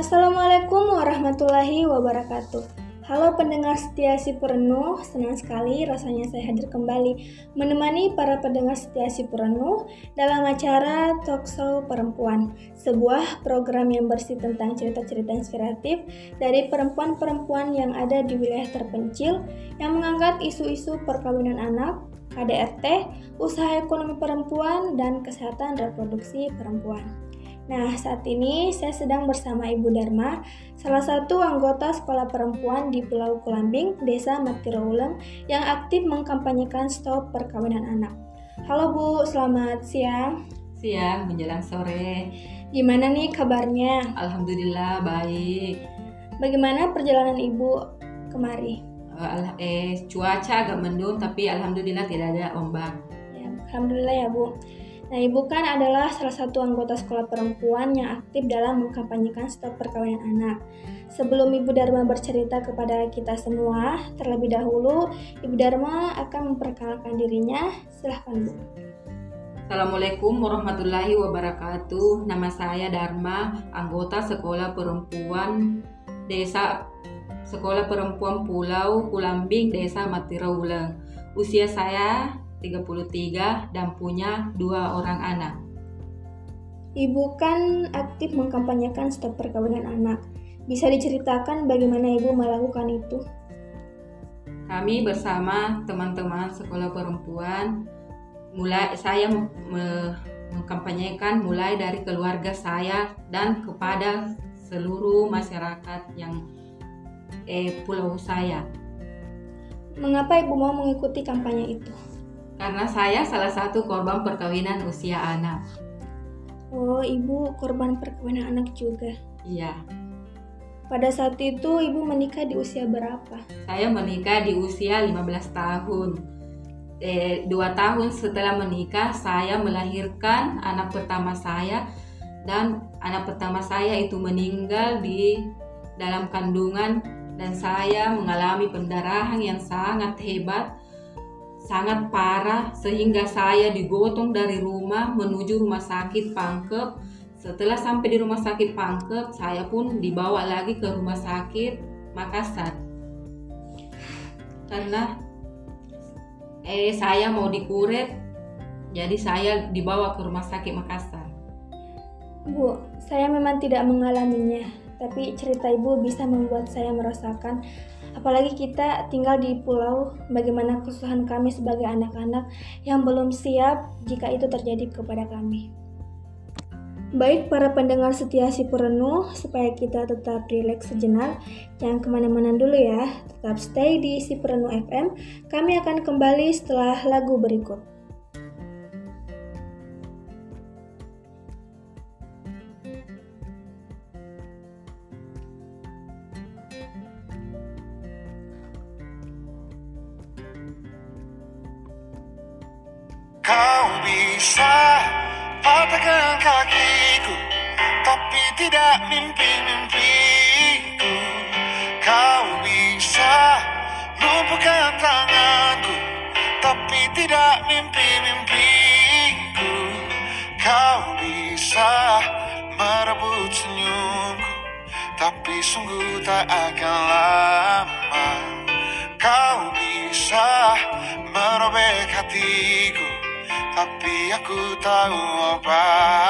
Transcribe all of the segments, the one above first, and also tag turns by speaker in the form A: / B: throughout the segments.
A: Assalamualaikum warahmatullahi wabarakatuh. Halo pendengar setia si perenuh, senang sekali rasanya saya hadir kembali menemani para pendengar setia si perenuh dalam acara Talkshow Perempuan, sebuah program yang bersih tentang cerita-cerita inspiratif dari perempuan-perempuan yang ada di wilayah terpencil yang mengangkat isu-isu perkawinan anak, KDRT, usaha ekonomi perempuan, dan kesehatan reproduksi perempuan. Nah, saat ini saya sedang bersama Ibu Dharma, salah satu anggota sekolah perempuan di Pulau Kulambing, Desa Matirouleng, yang aktif mengkampanyekan stop perkawinan anak. Halo Bu, selamat siang.
B: Siang menjelang sore.
A: Gimana nih kabarnya?
B: Alhamdulillah baik.
A: Bagaimana perjalanan Ibu kemari?
B: Uh, eh, cuaca agak mendung tapi alhamdulillah tidak ada ombak.
A: Ya, alhamdulillah ya Bu. Nah, Ibu kan adalah salah satu anggota sekolah perempuan yang aktif dalam mengkampanyekan stop perkawinan anak. Sebelum Ibu Dharma bercerita kepada kita semua, terlebih dahulu Ibu Dharma akan memperkenalkan dirinya. Silahkan Bu.
B: Assalamualaikum warahmatullahi wabarakatuh. Nama saya Dharma, anggota sekolah perempuan Desa Sekolah Perempuan Pulau Kulambing, Desa Matirawulang. Usia saya 33 dan punya dua orang anak.
A: Ibu kan aktif mengkampanyekan stop perkawinan anak. Bisa diceritakan bagaimana Ibu melakukan itu?
B: Kami bersama teman-teman sekolah perempuan mulai saya me, mengkampanyekan mulai dari keluarga saya dan kepada seluruh masyarakat yang eh, pulau saya.
A: Mengapa Ibu mau mengikuti kampanye itu?
B: Karena saya salah satu korban perkawinan usia anak.
A: Oh, ibu korban perkawinan anak juga?
B: Iya.
A: Pada saat itu ibu menikah di usia berapa?
B: Saya menikah di usia 15 tahun. Eh, dua tahun setelah menikah, saya melahirkan anak pertama saya dan anak pertama saya itu meninggal di dalam kandungan dan saya mengalami pendarahan yang sangat hebat sangat parah sehingga saya digotong dari rumah menuju rumah sakit Pangkep. Setelah sampai di rumah sakit Pangkep, saya pun dibawa lagi ke rumah sakit Makassar. Karena eh saya mau dikuret, jadi saya dibawa ke rumah sakit Makassar.
A: Bu, saya memang tidak mengalaminya, tapi cerita ibu bisa membuat saya merasakan Apalagi kita tinggal di pulau, bagaimana kesusahan kami sebagai anak-anak yang belum siap jika itu terjadi kepada kami. Baik para pendengar setia si perenuh, supaya kita tetap rileks sejenak, jangan ke mana-mana dulu ya, tetap stay di si perenuh FM, kami akan kembali setelah lagu berikut.
C: Bisa patahkan kakiku Tapi tidak mimpi-mimpiku. Kau bisa lumpuhkan tanganku Tapi tidak mimpi-mimpiku. Kau bisa merebut senyumku Tapi sungguh tak akan lama. Kau bisa merobek hatiku Tapi aku tahu obat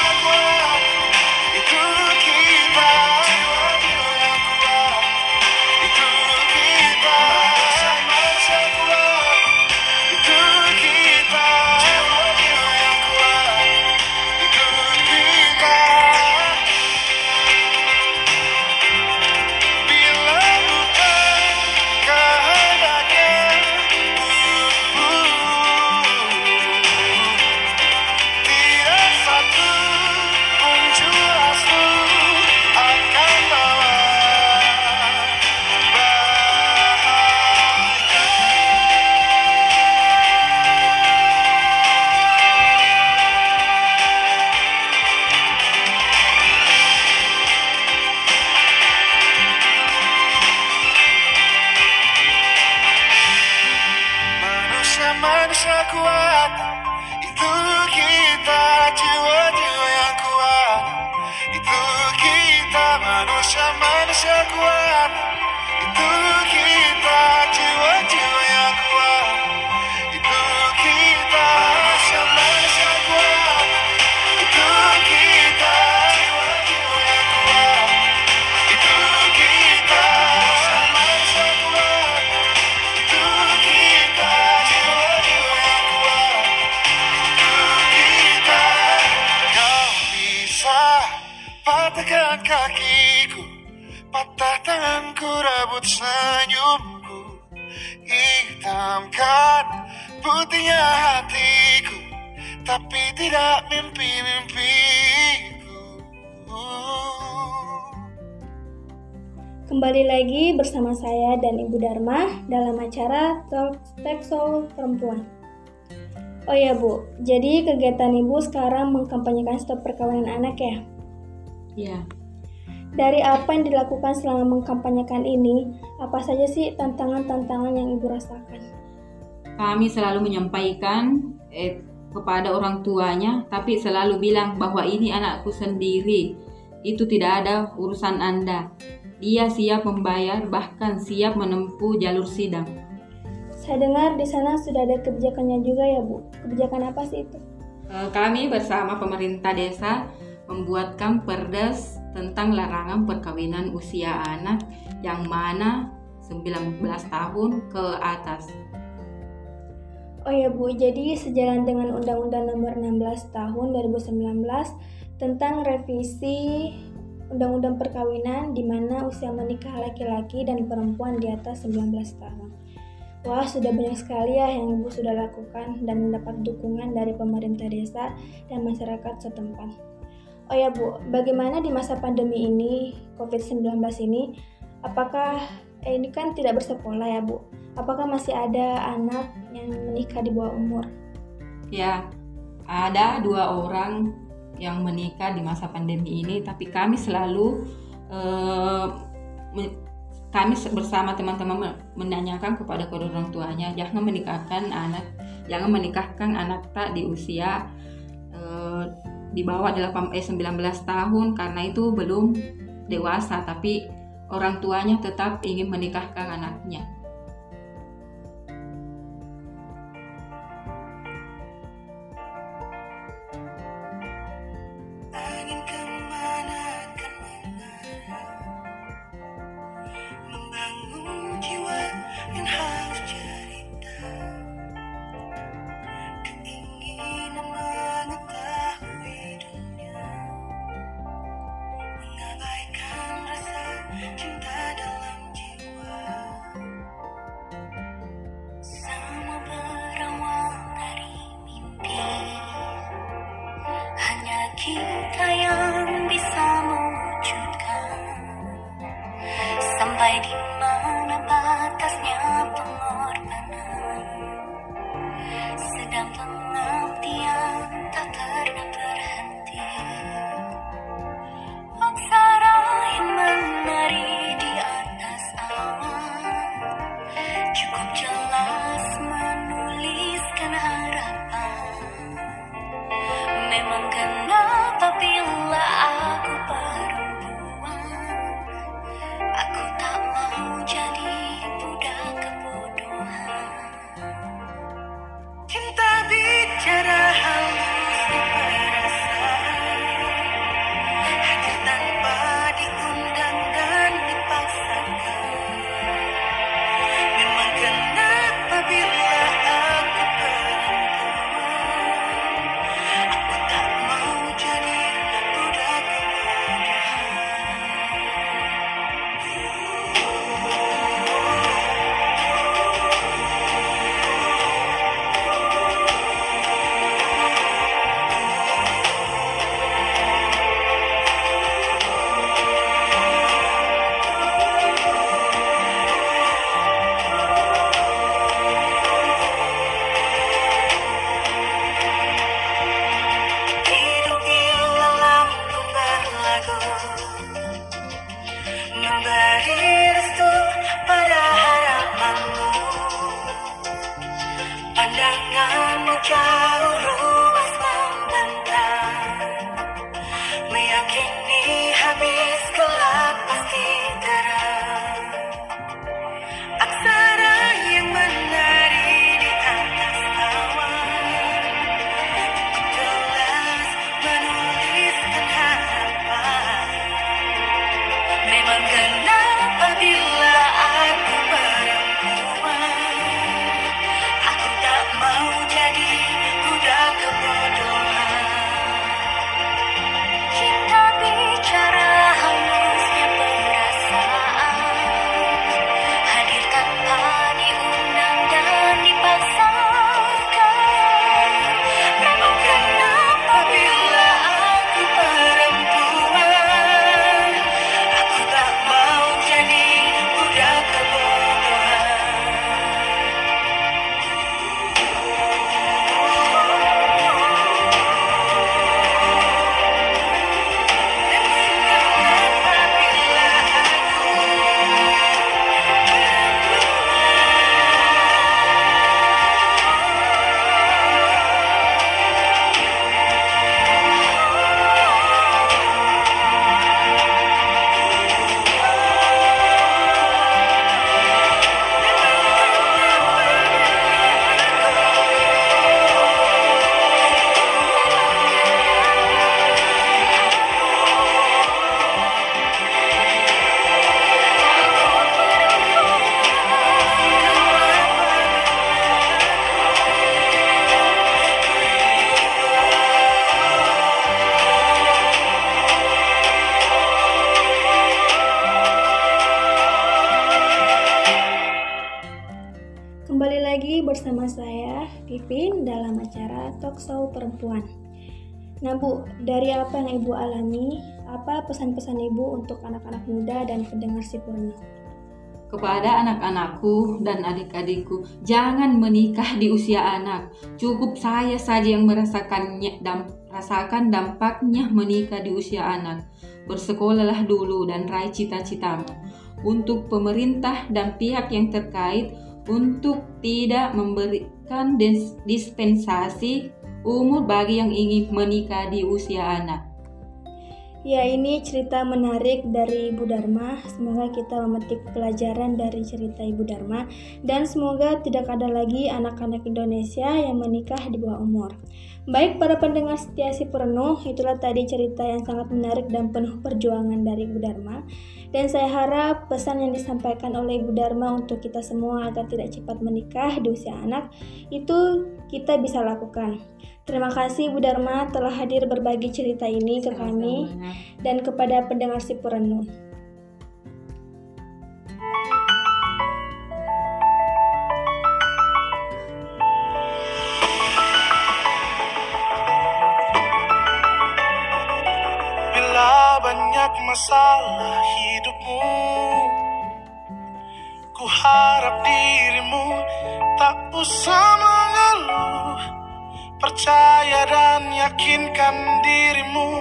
C: kuat
D: mimpi-mimpiku
A: Kembali lagi bersama saya dan Ibu Dharma dalam acara Talk Tech Soul Perempuan. Oh ya Bu, jadi kegiatan Ibu sekarang mengkampanyekan stop perkawinan anak ya?
B: Ya,
A: Dari apa yang dilakukan selama mengkampanyekan ini, apa saja sih tantangan-tantangan yang Ibu rasakan?
B: kami selalu menyampaikan eh, kepada orang tuanya, tapi selalu bilang bahwa ini anakku sendiri. Itu tidak ada urusan Anda. Dia siap membayar, bahkan siap menempuh jalur sidang.
A: Saya dengar di sana sudah ada kebijakannya juga ya Bu. Kebijakan apa sih itu?
B: Eh, Kami bersama pemerintah desa membuatkan perdes tentang larangan perkawinan usia anak yang mana 19 tahun ke atas.
A: Oh ya Bu, jadi sejalan dengan Undang-Undang Nomor 16 Tahun 2019 tentang revisi Undang-Undang Perkawinan di mana usia menikah laki-laki dan perempuan di atas 19 tahun. Wah, sudah banyak sekali ya yang Ibu sudah lakukan dan mendapat dukungan dari pemerintah desa dan masyarakat setempat. Oh ya Bu, bagaimana di masa pandemi ini, COVID-19 ini, apakah eh, ini kan tidak bersekolah ya Bu? Apakah masih ada anak yang menikah di bawah umur?
B: Ya, ada dua orang yang menikah di masa pandemi ini, tapi kami selalu eh, kami bersama teman-teman me- menanyakan kepada kedua orang tuanya jangan menikahkan anak, jangan menikahkan anak tak di usia eh, di bawah 8 eh, 19 tahun karena itu belum dewasa, tapi orang tuanya tetap ingin menikahkan anaknya.
D: Cinta
A: kini habis kelar dari apa yang Ibu alami, apa pesan-pesan Ibu untuk anak-anak muda dan pendengar si Purno?
B: Kepada anak-anakku dan adik-adikku, jangan menikah di usia anak. Cukup saya saja yang merasakannya dan rasakan dampaknya menikah di usia anak. Bersekolahlah dulu dan raih cita-citamu. Untuk pemerintah dan pihak yang terkait, untuk tidak memberikan dis- dispensasi umur bagi yang ingin menikah di usia anak.
A: Ya, ini cerita menarik dari Ibu Dharma. Semoga kita memetik pelajaran dari cerita Ibu Dharma dan semoga tidak ada lagi anak-anak Indonesia yang menikah di bawah umur. Baik para pendengar setia si penuh, itulah tadi cerita yang sangat menarik dan penuh perjuangan dari Ibu Dharma. Dan saya harap pesan yang disampaikan oleh Ibu Dharma untuk kita semua agar tidak cepat menikah di usia anak itu kita bisa lakukan. Terima kasih Ibu Dharma telah hadir berbagi cerita ini ke kami
B: Sama-sama.
A: dan kepada pendengar si perenung.
D: Bila banyak masalah hidupmu Ku harap dirimu tak usah Percaya dan yakinkan dirimu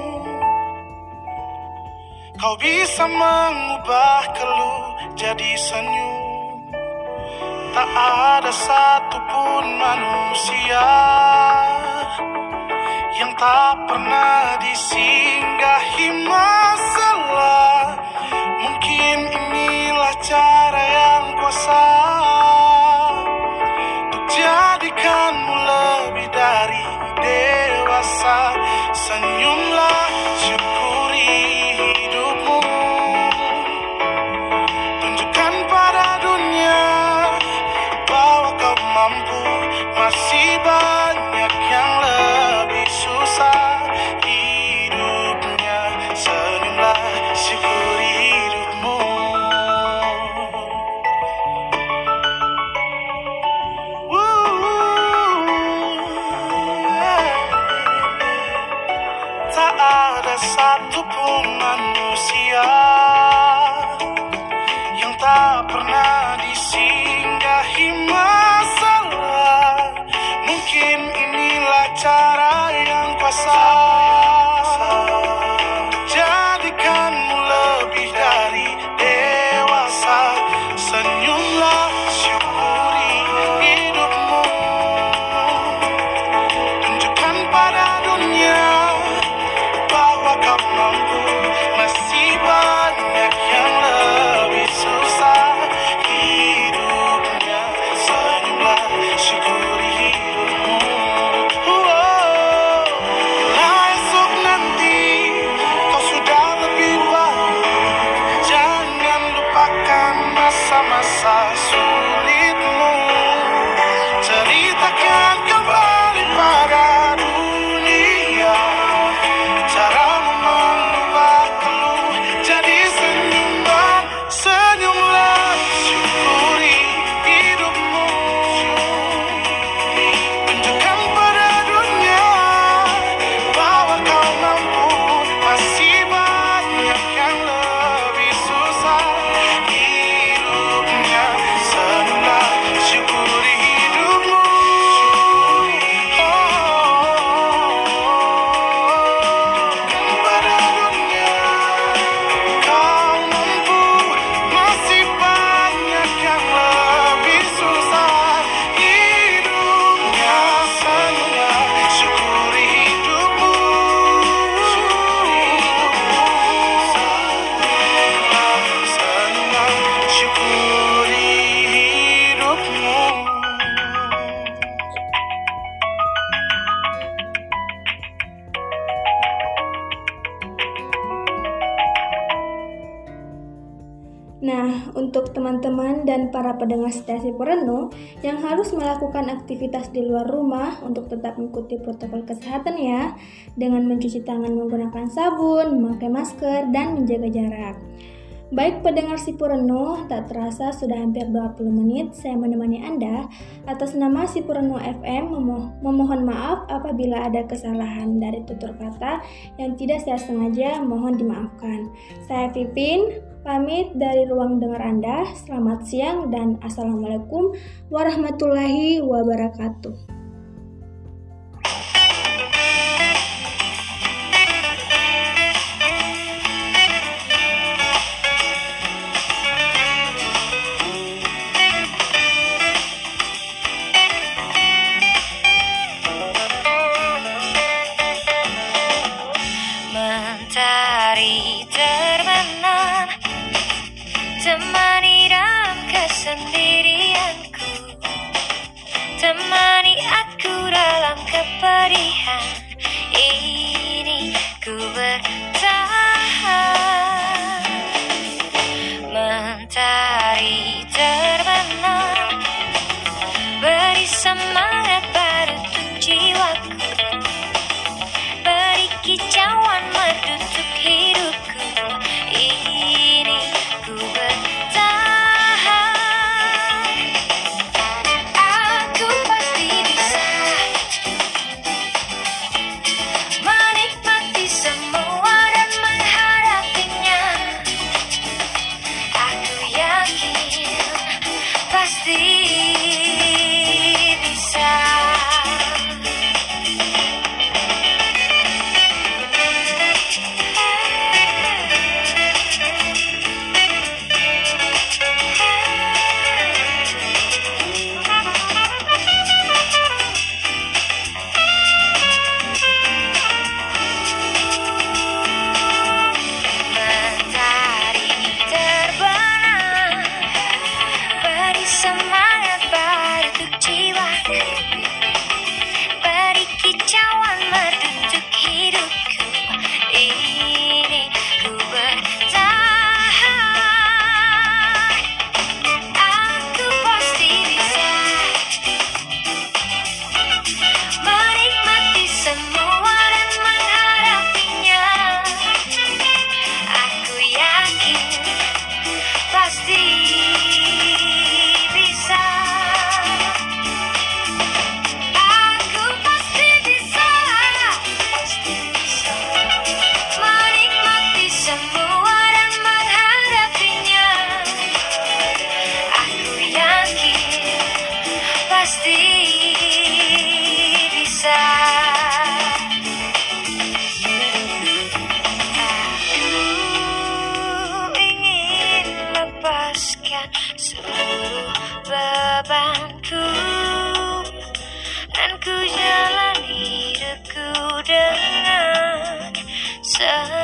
D: Kau bisa mengubah keluh jadi senyum Tak ada satupun manusia yang tak pernah disinggahi masalah. Mungkin inilah cara yang kuasa untuk jadikanmu dewasa. Senyumlah, yang
A: pendengar si Poreno yang harus melakukan aktivitas di luar rumah untuk tetap mengikuti protokol kesehatan ya, dengan mencuci tangan menggunakan sabun, memakai masker, dan menjaga jarak. Baik pendengar si Pureno, tak terasa sudah hampir 20 menit saya menemani Anda. Atas nama si Pureno FM memoh memohon maaf apabila ada kesalahan dari tutur kata yang tidak saya sengaja mohon dimaafkan. Saya Pipin, pamit dari ruang dengar Anda. Selamat siang dan Assalamualaikum warahmatullahi wabarakatuh.
E: Dalam said.